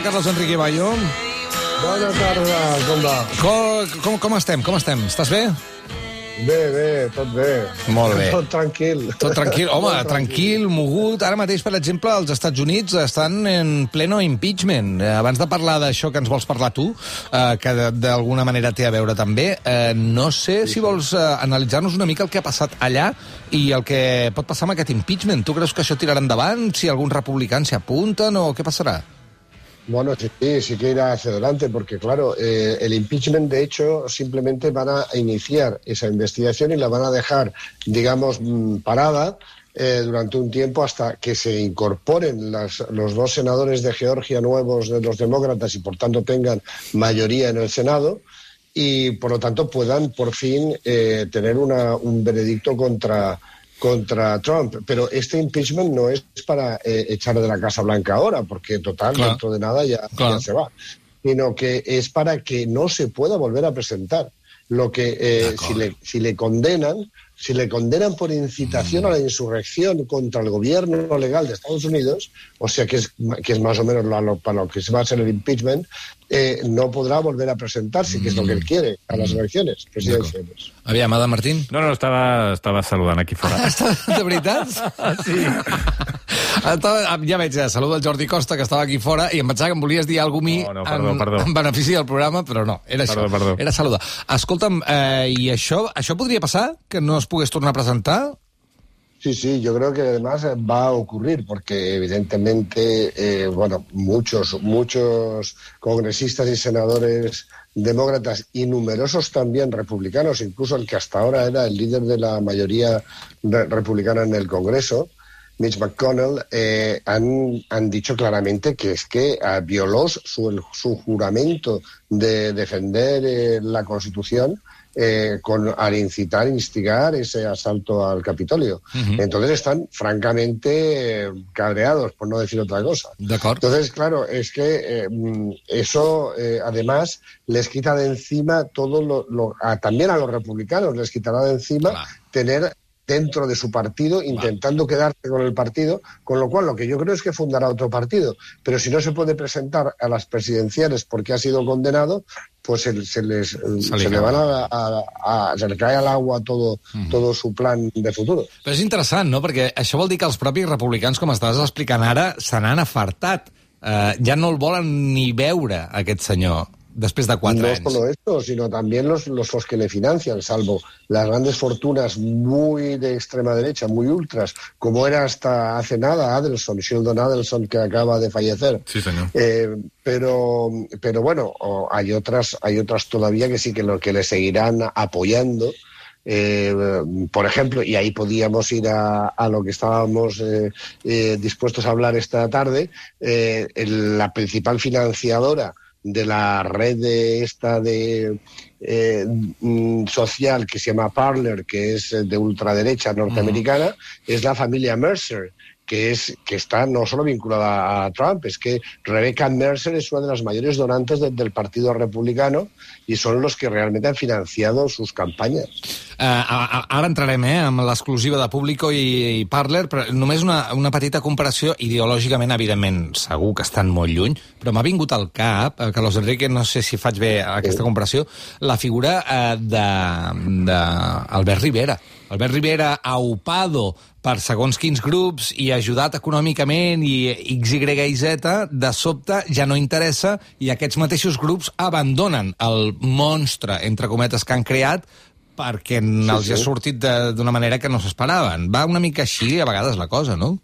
tarda, Carlos Enrique Bayo. Bona tarda, com va? Com, com, com estem? Com estem? Estàs bé? Bé, bé, tot bé. Molt bé. Tot tranquil. Tot tranquil. Home, Tot tranquil, mogut. Ara mateix, per exemple, els Estats Units estan en pleno impeachment. Eh, Abans de parlar d'això que ens vols parlar tu, eh, que de- d'alguna manera té a veure també, eh, no sé si vols eh, analitzar-nos una mica el que ha passat allà i el que pot passar amb aquest impeachment. Tu creus que això tirarà endavant? Si alguns republicans s'hi apunten o què passarà? Bueno, sí, sí, sí que irá hacia adelante, porque claro, eh, el impeachment, de hecho, simplemente van a iniciar esa investigación y la van a dejar, digamos, mm, parada eh, durante un tiempo hasta que se incorporen las- los dos senadores de Georgia nuevos de los demócratas y por tanto tengan mayoría en el Senado y por lo tanto puedan por fin eh, tener una- un veredicto contra contra Trump. Pero este impeachment no es para eh, echar de la Casa Blanca ahora, porque total, Claro. dentro de nada ya, Claro. ya se va. Sino que es para que no se pueda volver a presentar. Lo que eh, si le, si le condenan, si le condenan por incitación a la insurrección contra el gobierno legal de Estados Unidos, o sea que es, que es más o menos lo- lo- para lo que se va a ser el impeachment, eh, no podrá volver a presentarse, que es lo que él quiere, a las elecciones presidenciales. Aviam, Ada Martín. No, no, estava, estava saludant aquí fora. de veritat? Sí. Estava, ja veig, ja, saludo el Jordi Costa, que estava aquí fora, i em pensava que em volies dir alguna cosa mi No, no, perdó, en, perdó. en benefici del programa, però no, era Perdó, això. perdó. Era saludar. Escolta'm, eh, i això, això podria passar? Que no es pogués tornar a presentar? Sí, sí, yo creo que además eh, va a ocurrir porque evidentemente, eh, bueno, muchos, muchos congresistas y senadores demócratas y numerosos también republicanos, incluso el que hasta ahora era el líder de la mayoría re- republicana en el Congreso, Mitch McConnell, eh, han, han dicho claramente que es que eh, violó su, el- su juramento de defender eh, la Constitución eh, con, al incitar, instigar ese asalto al Capitolio. Entonces están francamente eh, cabreados, por no decir otra cosa. D'acord. Entonces, claro, es que mm, eso además les quita de encima todo lo, lo- a- también a los republicanos les quitará de encima Claro. tener dentro de su partido intentando quedarse con el partido, con lo cual lo que yo creo es que fundará otro partido, pero si no se puede presentar a las presidenciales porque ha sido condenado, pues se, se les Se se, li le van a, a- a- se le cae al agua todo todo su plan de futuro. Però és interessant, no? Perquè això vol dir que els propis republicans, com estaves explicant ara, se n'han afartat. Eh, ja no el volen ni veure, aquest senyor, després de quatre no anys. solo esto, sino también los, los, los que le financian, salvo las grandes fortunas muy de extrema derecha, muy ultras, como era hasta hace nada Adelson, Sheldon Adelson, que acaba de fallecer. Sí, senyor. Eh, pero, pero bueno, hay otras, hay otras todavía que sí que lo que le seguirán apoyando. Eh, por ejemplo, y ahí podíamos ir a, a lo que estábamos eh, dispuestos a hablar esta tarde, el- la principal financiadora de la red de esta de eh, mm, social que se llama Parler, que es eh, de ultraderecha norteamericana, es la familia Mercer que es que está no solo vinculada a Trump, es que Rebecca Mercer es una de las mayores donantes de- del Partido Republicano y son los que realmente han financiado sus campañas. Uh, ara entrarem eh, amb l'exclusiva de Público i, i Parler, però només una, una petita comparació, ideològicament, evidentment, segur que estan molt lluny, però m'ha vingut al cap, eh, Carlos Enrique, no sé si faig bé aquesta comparació, la figura eh, d'Albert Rivera. Albert Rivera aupado per segons quins grups i ajudat econòmicament i X, Y i Z, de sobte ja no interessa i aquests mateixos grups abandonen el monstre, entre cometes, que han creat perquè sí, els sí. ha sortit de- d'una manera que no s'esperaven. Va una mica així a vegades la cosa, no?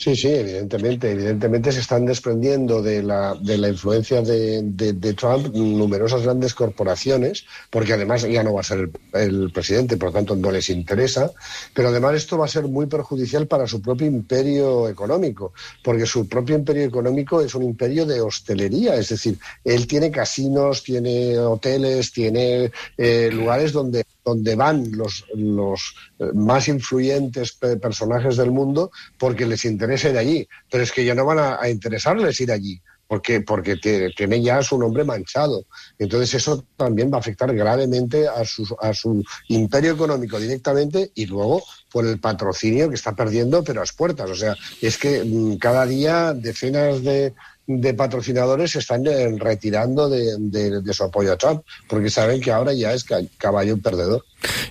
Sí, sí, evidentemente. Evidentemente se están desprendiendo de la, de la influencia de, de- de Trump numerosas grandes corporaciones, porque además ya no va a ser el, el presidente, por lo tanto no les interesa, pero además esto va a ser muy perjudicial para su propio imperio económico, porque su propio imperio económico es un imperio de hostelería, es decir, él tiene casinos, tiene hoteles, tiene eh, lugares donde donde van los, los eh, más influyentes pe- personajes del mundo porque les interesa ir allí. Pero es que ya no van a, a interesarles ir allí porque, porque tienen ya su nombre manchado. Entonces eso también va a afectar gravemente a su, a su imperio económico directamente y luego por el patrocinio que está perdiendo, pero a las puertas. O sea, es que mm, cada día decenas de, de patrocinadores se están eh, retirando de, de, de, su apoyo a Trump, porque saben que ahora ya es caballo perdedor.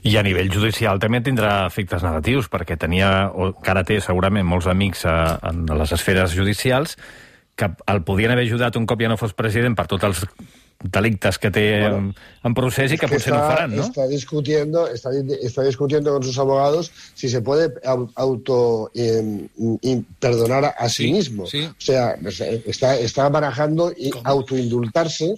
I a nivell judicial també tindrà efectes negatius, perquè tenia, o encara té segurament molts amics a, en les esferes judicials que el podien haver ajudat un cop ja no fos president per tots els delictes que té bueno, en, procés y que, que potser está, no faran, ¿no? Está discutiendo, está, está, discutiendo con sus abogados si se puede auto eh, perdonar a, a sí, sí, mismo. Sí. O sea, está, está barajando ¿Cómo? autoindultarse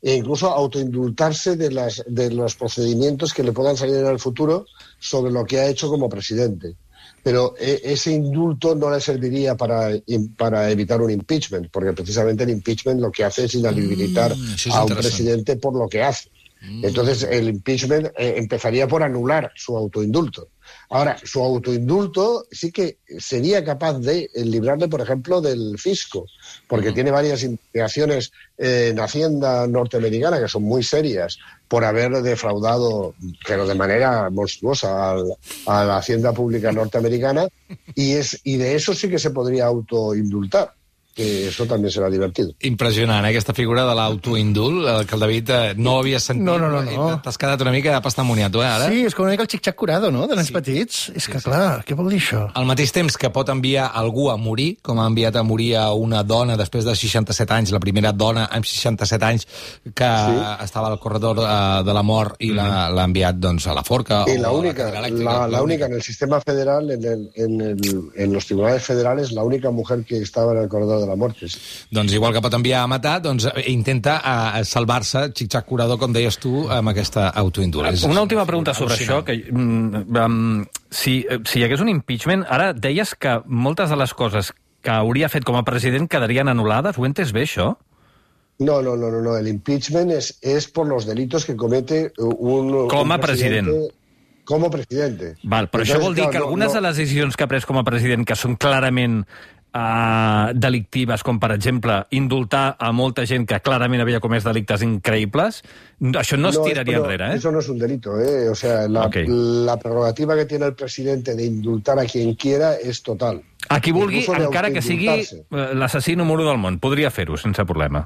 e incluso autoindultarse de, las, de los procedimientos que le puedan salir en el futuro sobre lo que ha hecho como presidente pero eh, ese indulto no le serviría para, para evitar un impeachment, porque precisamente el impeachment lo que hace es inhabilitar mm, es a un presidente por lo que hace. Mm. Entonces, el impeachment eh, empezaría por anular su autoindulto. Ahora, su autoindulto sí que sería capaz de librarle, por ejemplo, del fisco, porque mm. tiene varias investigaciones eh, en Hacienda norteamericana que son muy serias por haber defraudado, pero de manera monstruosa, al, a la Hacienda Pública norteamericana, y, es, y de eso sí que se podría autoindultar que això també serà divertit. Impressionant, eh, aquesta figura de l'autoindult, que el David eh, no havia sentit. No, no, no. no. T'has quedat una mica pastamoniat, eh, ara? Sí, és com una mica el xic-xac curado, no?, de nens sí. petits. És que, sí, clar, què vol dir això? Al mateix temps que pot enviar algú a morir, com ha enviat a morir a una dona després de 67 anys, la primera dona amb 67 anys que sí. estava al corredor eh, de la mort i mm -hmm. l'ha enviat doncs, a la forca. I la única, la, la, la única en el sistema federal, en, el, en, el, en los tribunales federales, la única mujer que estava en el corredor de la mort. Sí. Doncs igual que pot enviar a matar, doncs eh, intenta uh, salvar-se, xic-xac curador, com deies tu, amb aquesta autoindulència. Una última pregunta sobre això, que um, si, si hi hagués un impeachment, ara deies que moltes de les coses que hauria fet com a president quedarien anul·lades. Ho entes bé, això? No, no, no, no, no. El impeachment es, es por los delitos que comete un... Com a un president. president com a presidente. Val, però Entonces, això vol dir que algunes no, no... de les decisions que ha pres com a president, que són clarament uh, delictives, com per exemple indultar a molta gent que clarament havia comès delictes increïbles, això no es no, tiraria no, enrere, ¿eh? Eso no es un delito, ¿eh? O sea, la, okay. la prerrogativa que tiene el presidente de indultar a quien quiera es total. A qui vulgui, encara que sigui eh, l'assassí número del món, podria fer-ho sense problema.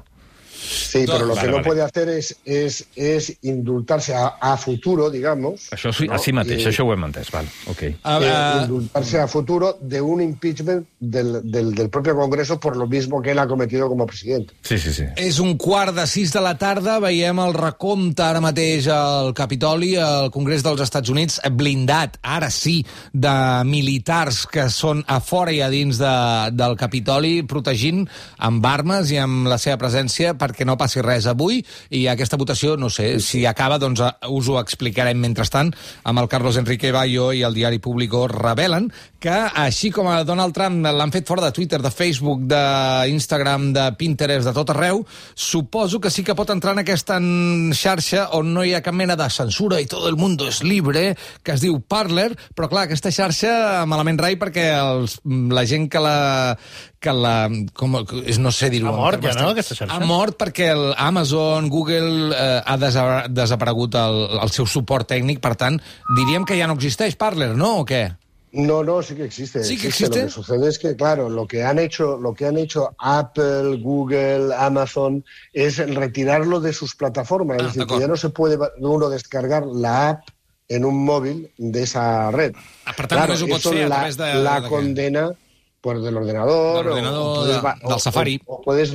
Sí, pero lo vale, que no vale. puede hacer es, es, es indultarse a, a futuro, digamos. Això sí, ¿no? així mateix, I, això ho hem entès, val, ok. Uh, uh, indultarse a futuro de un impeachment del, del, del propio Congreso por lo mismo que él ha cometido como presidente. Sí, sí, sí. És un quart de sis de la tarda, veiem el recompte ara mateix al Capitoli, al Congrés dels Estats Units, blindat, ara sí, de militars que són a fora i a dins de, del Capitoli, protegint amb armes i amb la seva presència perquè que no passi res avui i aquesta votació, no sé, si acaba, doncs eh, us ho explicarem mentrestant amb el Carlos Enrique Bayo i el diari Público revelen que, així com a Donald Trump l'han fet fora de Twitter, de Facebook, d'Instagram, de Pinterest, de tot arreu, suposo que sí que pot entrar en aquesta xarxa on no hi ha cap mena de censura i tot el món és libre, que es diu Parler, però clar, aquesta xarxa malament rai perquè els, la gent que la, que la... Com, no sé dir-ho. Ha mort ja, no, aquesta xarxa? Ha mort perquè el Amazon, Google eh, ha desaparegut el, el seu suport tècnic, per tant, diríem que ja no existeix Parler, ¿no? O què? No, no, sí que existe. ¿Sí que existe? Lo que sucede es que, claro, lo que han hecho, lo que han hecho Apple, Google, Amazon, es retirarlo de sus plataformas. Ah, es decir, que ya no se puede uno descargar la app en un móvil de esa red. Ah, per tant, claro, no pot fer a través de... La de condena pues del ordenador, del, ordenador, o puedes, de, del Safari. O, o puedes,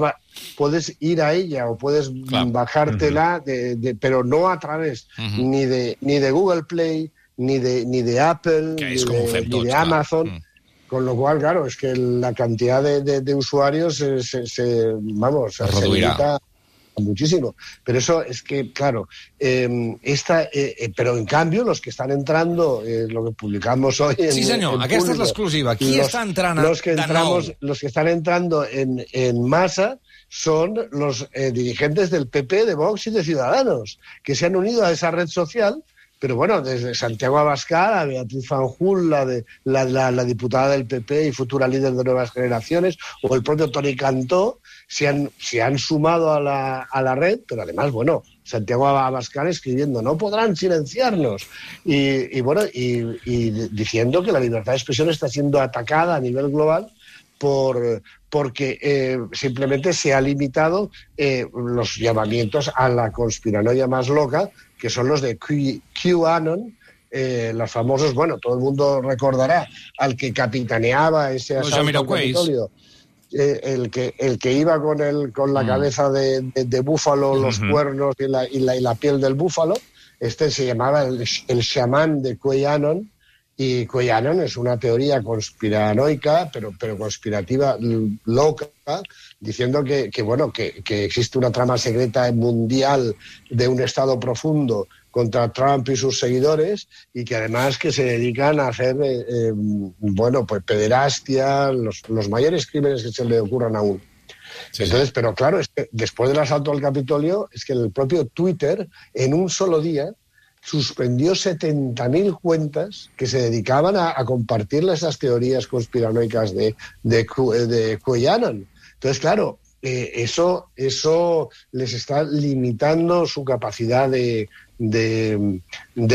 puedes, ir a ella o puedes claro. bajártela, uh -huh. de, de, pero no a través uh -huh. ni, de, ni de Google Play, ni de, ni de Apple, ni de, ni de, Amazon. Claro. Con lo cual, claro, es que la cantidad de, de, de usuarios se, se, se vamos, se, se limita muchísimo. Pero eso es que, claro, eh, esta, eh, eh, pero en cambio los que están entrando, eh, lo que publicamos hoy en Sí, senyor, en aquesta público, és l'exclusiva. Qui los, està entrant los que entramos, Los que están entrando en, en masa son los eh, dirigentes del PP, de Vox y de Ciudadanos, que se han unido a esa red social pero bueno, desde Santiago Abascal a Beatriz Fanjul, la, de, la, la, la, diputada del PP y futura líder de Nuevas Generaciones, o el propio Tony Cantó, se han, se han sumado a la, a la red, pero además, bueno, Santiago Abascal escribiendo, no podrán silenciarnos. Y, y bueno, y, y, diciendo que la libertad de expresión está siendo atacada a nivel global por porque eh, simplemente se ha limitado eh, los llamamientos a la conspiranoia más loca, que son los de Q- QAnon, eh, los famosos, bueno, todo el mundo recordará al que capitaneaba ese asalto al. Capitolio, eh, el, que, el que iba con, el, con la Mm. cabeza de, de- de búfalo, los cuernos y la, y, la, y la piel del búfalo, este se llamaba el, el chamán de QAnon, y QAnon es una teoría conspiranoica, pero, pero conspirativa loca, diciendo que, que, bueno, que, que existe una trama secreta mundial de un Estado profundo contra Trump y sus seguidores y que además que se dedican a hacer, eh, eh, bueno, pues pederastia, los, los mayores crímenes que se le ocurran a uno. Entonces, pero claro, es que después del asalto al Capitolio, es que el propio Twitter, en un solo día, suspendió 70.000 cuentas que se dedicaban a, a compartir esas teorías conspiranoicas de, de, eh, de. Entonces, claro, eh, eso, eso les está limitando su capacidad de, de,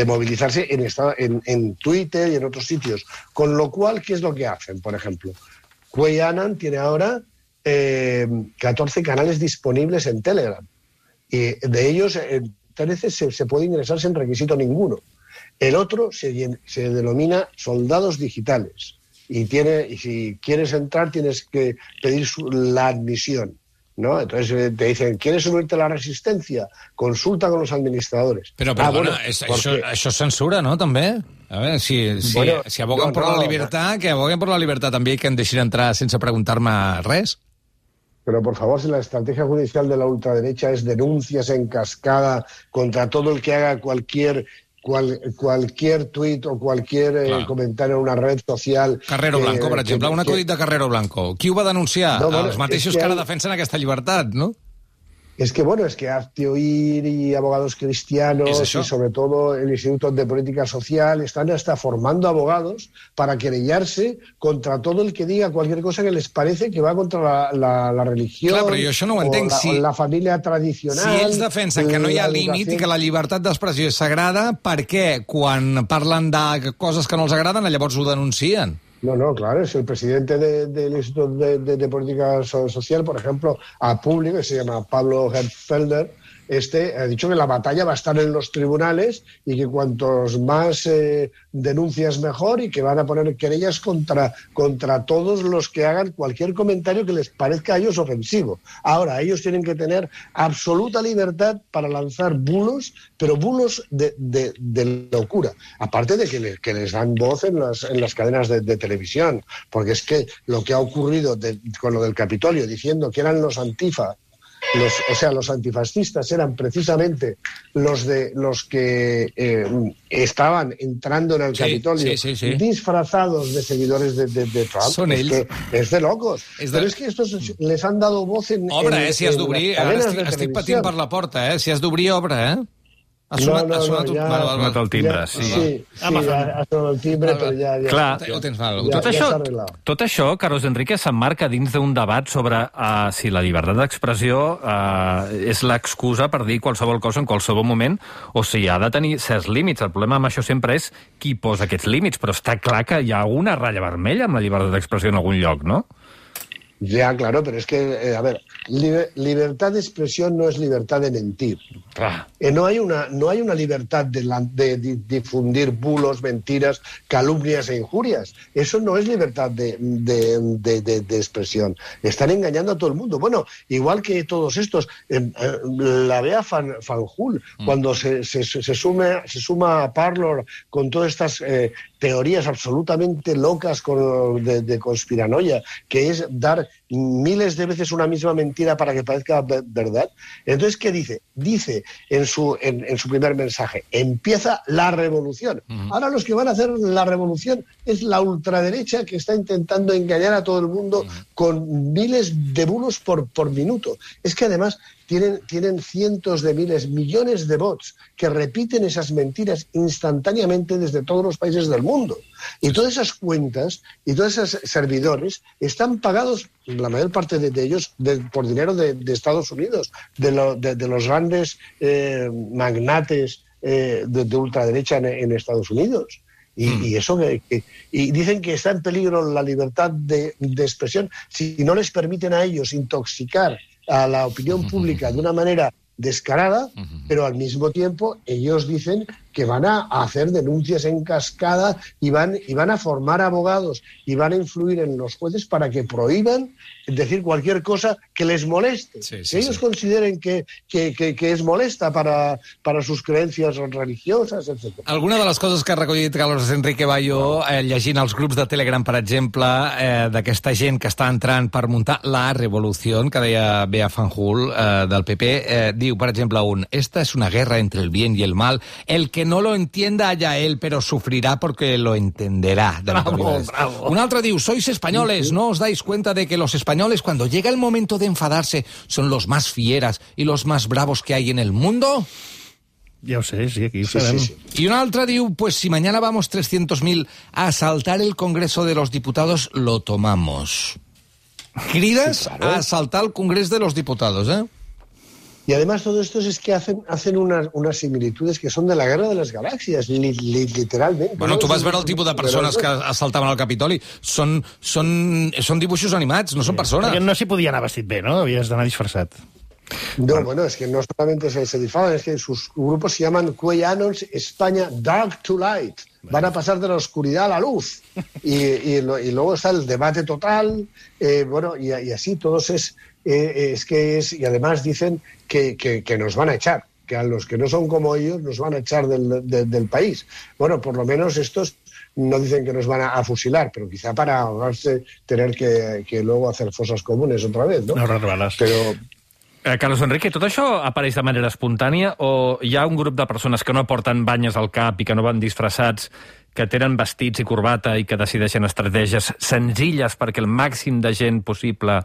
movilizarse en, en, en Twitter y en otros sitios. Con lo cual, ¿qué es lo que hacen? Por ejemplo, QAnon tiene ahora eh, 14 canales disponibles en Telegram. Y de ellos, eh, 13 se, se puede ingresar sin requisito ninguno. El otro se, se denomina soldados digitales. Y, tiene, y si quieres entrar, tienes que pedir su- la admisión. ¿No? Entonces eh, te dicen, ¿quieres unirte a la resistencia? Consulta con los administradores. Però, Ah, perdona, bueno, porque- això és censura, no, també? A veure, si, si, Bueno, si aboguen no, per la no, libertat, que aboguen per la libertat també i que em deixin entrar sense preguntar-me res. Pero por favor, si la estrategia judicial de la ultraderecha es denuncias en cascada contra todo el que haga cualquier cual- cualquier tuit o cualquier eh, comentario en una red social... Carrero que- Blanco, per que- exemple, un que- acudit de Carrero Blanco. Qui ho va denunciar? No, bueno, Els mateixos que que ara defensen aquesta llibertat, no? Es que bueno, es que Hazte Oír y Abogados ¿Es Cristianos eso? y sobre todo el Instituto de Política Social están hasta formando abogados para querellarse contra todo el que diga cualquier cosa que les parece que va contra la, la- la religión Clar, però jo això no ho o entenc. la, Si- o la família Si tradicional. ells defensen que no hi ha límit i que la llibertat d'expressió és sagrada, per què quan parlen de coses que no els agraden llavors ho denuncien? No, no, claro, es el presidente de- del Instituto de, de- de Política So- Social, por ejemplo, a público, que se llama Pablo Herfelder, este ha dicho que la batalla va a estar en los tribunales y que cuantos más eh, denuncias mejor y que van a poner querellas contra, contra todos los que hagan cualquier comentario que les parezca a ellos ofensivo. Ahora, ellos tienen que tener absoluta libertad para lanzar bulos, pero bulos de, de- locura. Aparte de que, que les dan voz en las, en las cadenas de, de televisión, porque es que lo que ha ocurrido con lo del Capitolio, diciendo que eran los antifa, los, o sea, los antifascistas eran precisamente los de los que eh, estaban entrando en el Sí, Capitolio sí, sí, sí. disfrazados de seguidores de, de- de Trump. Son es, que es de locos. És de- Pero es que estos les han dado voz en. Obre, en- eh, si has d'obrir... estic, estic patint per la porta, eh? Si has d'obrir, obre, eh? Ha No, sonat, no, ha sonat no, un... ja- Val, val, sonat val. el timbre, Ja- sí. Sí, sí, ha, ha sonado el timbre, Val, val. pero ya... ya Clar. Ho tens mal. Ja- Tot, ja això, tot això, Carlos Enrique, s'emmarca dins d'un debat sobre uh, si la llibertat d'expressió uh, és l'excusa per dir qualsevol cosa en qualsevol moment o si ha de tenir certs límits. El problema amb això sempre és qui posa aquests límits, però està clar que hi ha una ratlla vermella amb la llibertat d'expressió en algun lloc, no? Ya, claro, pero es que, eh, a ver, libe- libertad de expresión no es libertad de mentir. Eh, no, hay una, no hay una libertad de, la- de di- difundir bulos, mentiras, calumnias e injurias. Eso no es libertad de, de- de- de- de expresión. Están engañando a todo el mundo. Bueno, igual que todos estos, eh, eh, la vea Fan, Fanjul, cuando se, se, se sume- se suma a Parlor con todas estas eh, teorías absolutamente locas de, de conspiranoia, que es dar miles de veces una misma mentira para que parezca ve- verdad. Entonces, ¿qué dice? Dice en su, en, en su primer mensaje, empieza la revolución. Ahora los que van a hacer la revolución es la ultraderecha que está intentando engañar a todo el mundo con miles de bulos por, por minuto. Es que además tienen, tienen cientos de miles, millones de bots que repiten esas mentiras instantáneamente desde todos los países del mundo. Y todas esas cuentas y todos esos servidores están pagados, la mayor parte de, de ellos, de- por dinero de, de Estados Unidos, de, lo- de- de los grandes eh, magnates eh, de, de ultraderecha en, en Estados Unidos. Y, Mm. y eso que, que- y dicen que está en peligro la libertad de expresión si no les permiten a ellos intoxicar a la opinión pública de una manera descarada, pero al mismo tiempo ellos dicen que van a hacer denuncias en cascada y van, y van a formar abogados y van a influir en los jueces para que prohíban decir cualquier cosa que les moleste. Sí, sí, que ellos sí. consideren que, que, que, que es molesta para, para sus creencias religiosas, etc. Alguna de les coses que ha recollit Carlos Enrique Bayo eh, llegint els grups de Telegram, per exemple, eh, d'aquesta gent que està entrant per muntar la revolució, que deia Bea Fanjul, eh, del PP, eh, diu, per exemple, un, esta es una guerra entre el bien y el mal, el que no lo entienda haya él, pero sufrirá porque lo entenderá. De Bravo, bravo. Un altre diu, sois españoles, ¿no os dais cuenta de que los españoles, cuando llega el momento de enfadarse, son los más fieras y los más bravos que hay en el mundo? Ja ho sé, sí, aquí ho Sí, sabem. sí, sí. Y un altra diu, pues si mañana vamos 300.000 a asaltar el Congreso de los Diputados, lo tomamos. Sí, claro. a asaltar el Congreso de los Diputados, ¿eh? Y además todo esto es que hacen, hacen unas, unas similitudes que son de la guerra de las galaxias, li- li- literalmente. Bueno, ¿no? tu vas veure el tipus de persones que assaltaven el Capitoli. Són, són, són dibuixos animats, no són persones. Perquè no s'hi podia anar vestit bé, no? Havies d'anar disfressat. No, bueno, es que no solamente se, se disfrazan, es que sus grupos se llaman QAnons España Dark to Light. Van a pasar de la oscuridad a la luz. Y, y y luego está el debate total, eh, bueno, y, y así todos es, eh, es que es, y además dicen que, que- que nos van a echar, que a los que no son como ellos nos van a echar del, de- del país. Bueno, por lo menos estos no dicen que nos van a, a fusilar, pero quizá para ahorrarse tener que, que luego hacer fosas comunes otra vez, ¿no? No rebales. Pero Eh, Carlos Enrique, tot això apareix de manera espontània o hi ha un grup de persones que no porten banyes al cap i que no van disfressats, que tenen vestits i corbata i que decideixen estratègies senzilles perquè el màxim de gent possible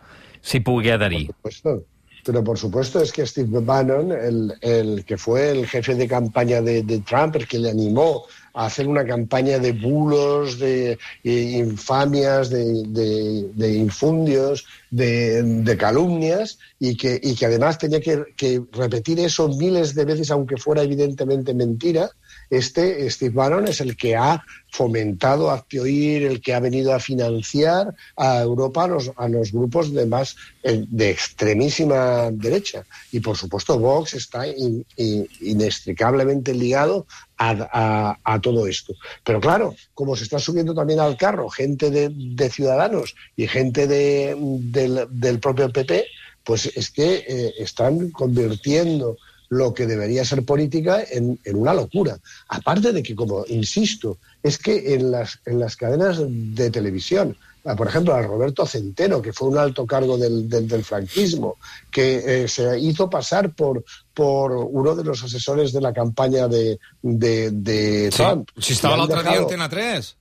s'hi pugui adherir? supuesto. Pero por supuesto es que Steve Bannon, el, el que fue el jefe de campaña de, de Trump, el que le animó a hacer una campaña de bulos, de, eh, infamias, de, de- de infundios, de, de calumnias, y que, y que además tenía que, que repetir eso miles de veces, aunque fuera evidentemente mentira, este Steve Bannon es el que ha fomentado, hazte oír, el que ha venido a financiar a Europa a los, a los grupos de más eh, de extremísima derecha. Y por supuesto Vox está in- in- inextricablemente ligado a, a- a todo esto. Pero claro, como se está subiendo también al carro gente de, Ciudadanos y gente de- del, del propio PP, pues es que eh, están convirtiendo lo que debería ser política en, en una locura. Aparte de que, como insisto, es que en las, en las cadenas de televisión, por ejemplo, a Roberto Centeno, que fue un alto cargo del, del- del franquismo, que eh, se hizo pasar por, por uno de los asesores de la campaña de, de, de Sí, Trump. si estava Le han l'altre dia a dejado- Antena 3.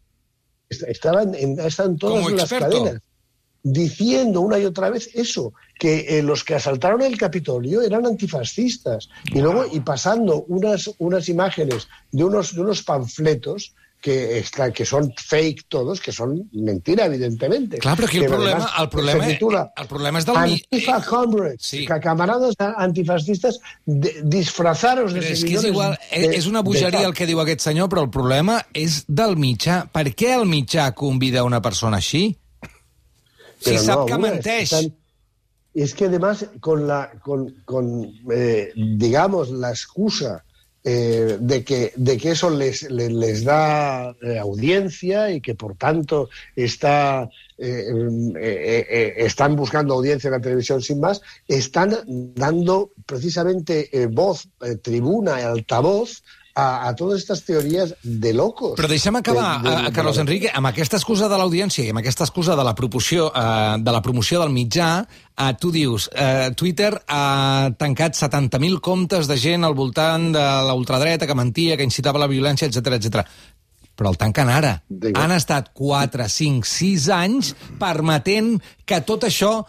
Est- estaban en, están todas las experto. cadenas diciendo una y otra vez eso, que eh, los que asaltaron el Capitolio eran antifascistas y luego y pasando unas, unas imágenes de unos, de unos panfletos que, está, que son fake todos, que son mentira, evidentemente. Clar, però aquí el Que problema, el problema, titula el problema és del... Antifa Comrades, Sí. que camaradas antifascistas de- disfrazados de és que és igual, de- és, és una bogeria de el que diu aquest senyor, però el problema és del mitjà. Per què el mitjà convida una persona així? Si sap no, que Es que además con la, con, con, eh, digamos, la excusa eh, de, que, de que eso les, les, les da eh, audiencia y que por tanto está, eh, están buscando audiencia en la televisión sin más, están dando precisamente voz, tribuna y altavoz a, a todas estas teorías de locos. Però deixa'm acabar, De- de- de, de, Carlos Enrique, amb aquesta excusa de l'audiència i amb aquesta excusa de la, proporció, eh, de la promoció del mitjà, eh, tu dius, eh, Twitter ha tancat 70.000 comptes de gent al voltant de la ultradreta que mentia, que incitava a la violència, etc etc. Però el tanquen ara. Han estat 4, 5, 6 anys permetent que tot això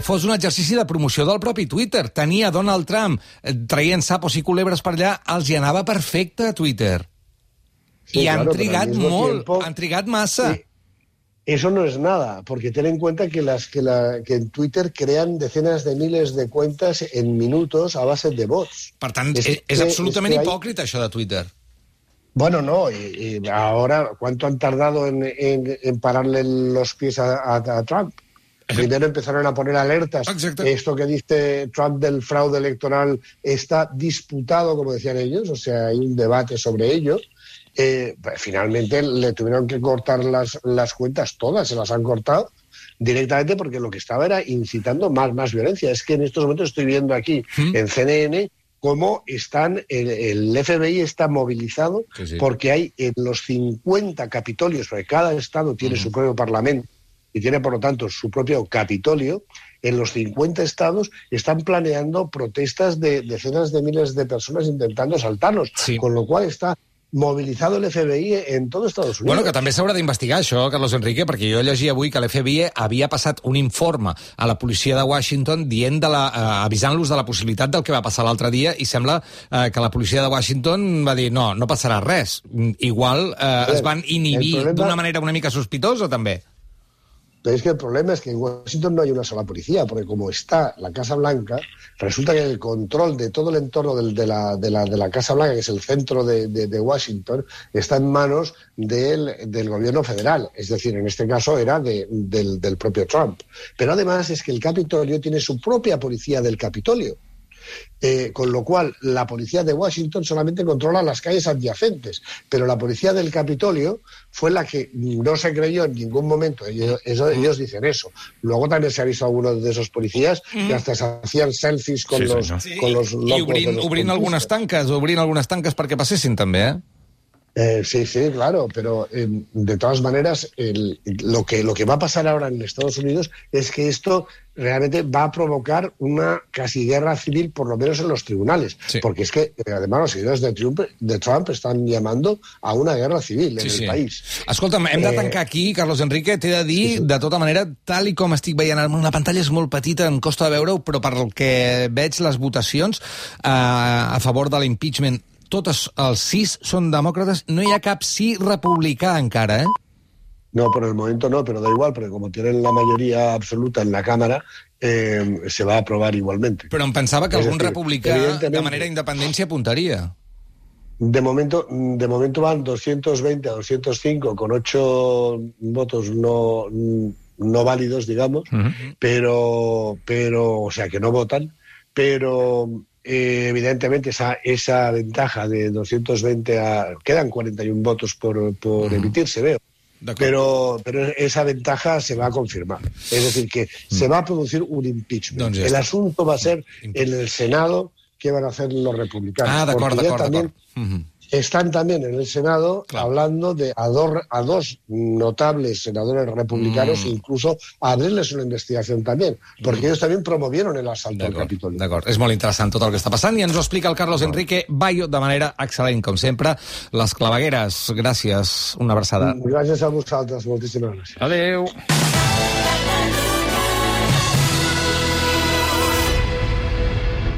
fos un exercici de promoció del propi Twitter. Tenia Donald Trump eh, traient sapos i culebres per allà, els hi anava perfecte a Twitter. Sí, I han claro, al trigat molt, tiempo- han trigat massa. Eh, Eso no es nada, porque ten en cuenta que, las, que, la, que en Twitter crean decenas de miles de cuentas en minutos a base de bots. Per tant, és és, és absolutament és que hay- hipòcrita, això de Twitter. Bueno, no, y, y ahora, ¿cuánto han tardado en, en- en pararle los pies a, a- a Trump? Primero empezaron a poner alertas. Exacto. Esto que dice Trump del fraude electoral está disputado, como decían ellos, o sea, hay un debate sobre ello. Eh, pues, finalmente le tuvieron que cortar las, las cuentas todas, se las han cortado directamente porque lo que estaba era incitando más, más violencia. Es que en estos momentos estoy viendo aquí en CNN cómo están, el, el FBI está movilizado Sí, sí. porque hay en los 50 capitolios, porque cada estado tiene su propio parlamento y tiene por lo tanto su propio capitolio, en los 50 estados están planeando protestas de decenas de miles de personas intentando saltarlos, Sí. con lo cual está movilizado el FBI en todo Estados Unidos. Bueno, que també s'haurà d'investigar això, Carlos Enrique, perquè jo llegia avui que l'FBI havia passat un informe a la policia de Washington dient de la, eh, avisant-los de la possibilitat del que va passar l'altre dia i sembla eh, que la policia de Washington va dir no, no passarà res. Igual eh, es van inhibir problema- d'una manera una mica sospitosa, també. Pero es que el problema es que en Washington no hay una sola policía, porque como está la Casa Blanca, resulta que el control de todo el entorno de, la, de la- de la Casa Blanca, que es el centro de, de- Washington, está en manos del, del gobierno federal. Es decir, en este caso era de- del, del propio Trump. Pero además es que el Capitolio tiene su propia policía del Capitolio. Eh, con lo cual, la policía de Washington solamente controla las calles adyacentes, pero la policía del Capitolio fue la que no se creyó en ningún momento. Ellos, eso- ellos dicen eso. Luego también se ha visto a algunos de esos policías que hasta se hacían selfies con Sí, los, senyor. con los I locos de obrint, los obrint algunes tanques, obrint algunes tanques perquè passessin, també, eh? Eh, sí, sí, claro, pero eh, de todas maneras el- lo, que, lo que va a pasar ahora en Estados Unidos es que esto realmente va a provocar una casi guerra civil, por lo menos en los tribunales, Sí. porque es que eh, además los seguidores de Trump, de Trump están llamando a una guerra civil en el país. Escolta'm, hem de Eh, tancar aquí, Carlos Enrique. T'he de dir, sí, sí. de tota manera, tal i com estic veient, la pantalla és molt petita, em costa de veure-ho, però per el que veig les votacions eh, a favor de l'impeachment, totes els sis són demòcrates, no hi ha cap sí republicà encara, eh? No, por el momento no, pero da igual, porque como tienen la mayoría absoluta en la Cámara, eh, se va a aprobar igualmente. Però em pensava que És algun dir, republicà, de manera independent, s'hi apuntaria. De momento, de momento van 220 a 205 con ocho votos no, no válidos, digamos, pero, pero, o sea, que no votan, pero eh, evidentemente esa, esa ventaja de 220 a... Quedan 41 votos por, por emitirse, veo. Pero, pero esa ventaja se va a confirmar. Es decir, que se va a producir un impeachment. Doncs ja el asunto va a ser en el Senado qué van a hacer los republicanos. Ah, d'acord, d'acord. Están también en el Senado Claro. hablando de a, dos- a dos notables senadores republicanos, Mm. incluso a abrirles una investigación también, porque ellos también promovieron el asalto al Capitolio. d'acord. És molt interessant tot el que està passant i ens ho explica el Carlos Enrique Bayo de manera excel·lent, com sempre. Les clavegueres, gràcies. Una abraçada. Gracias a vosotros, moltísimas gracias. Adéu.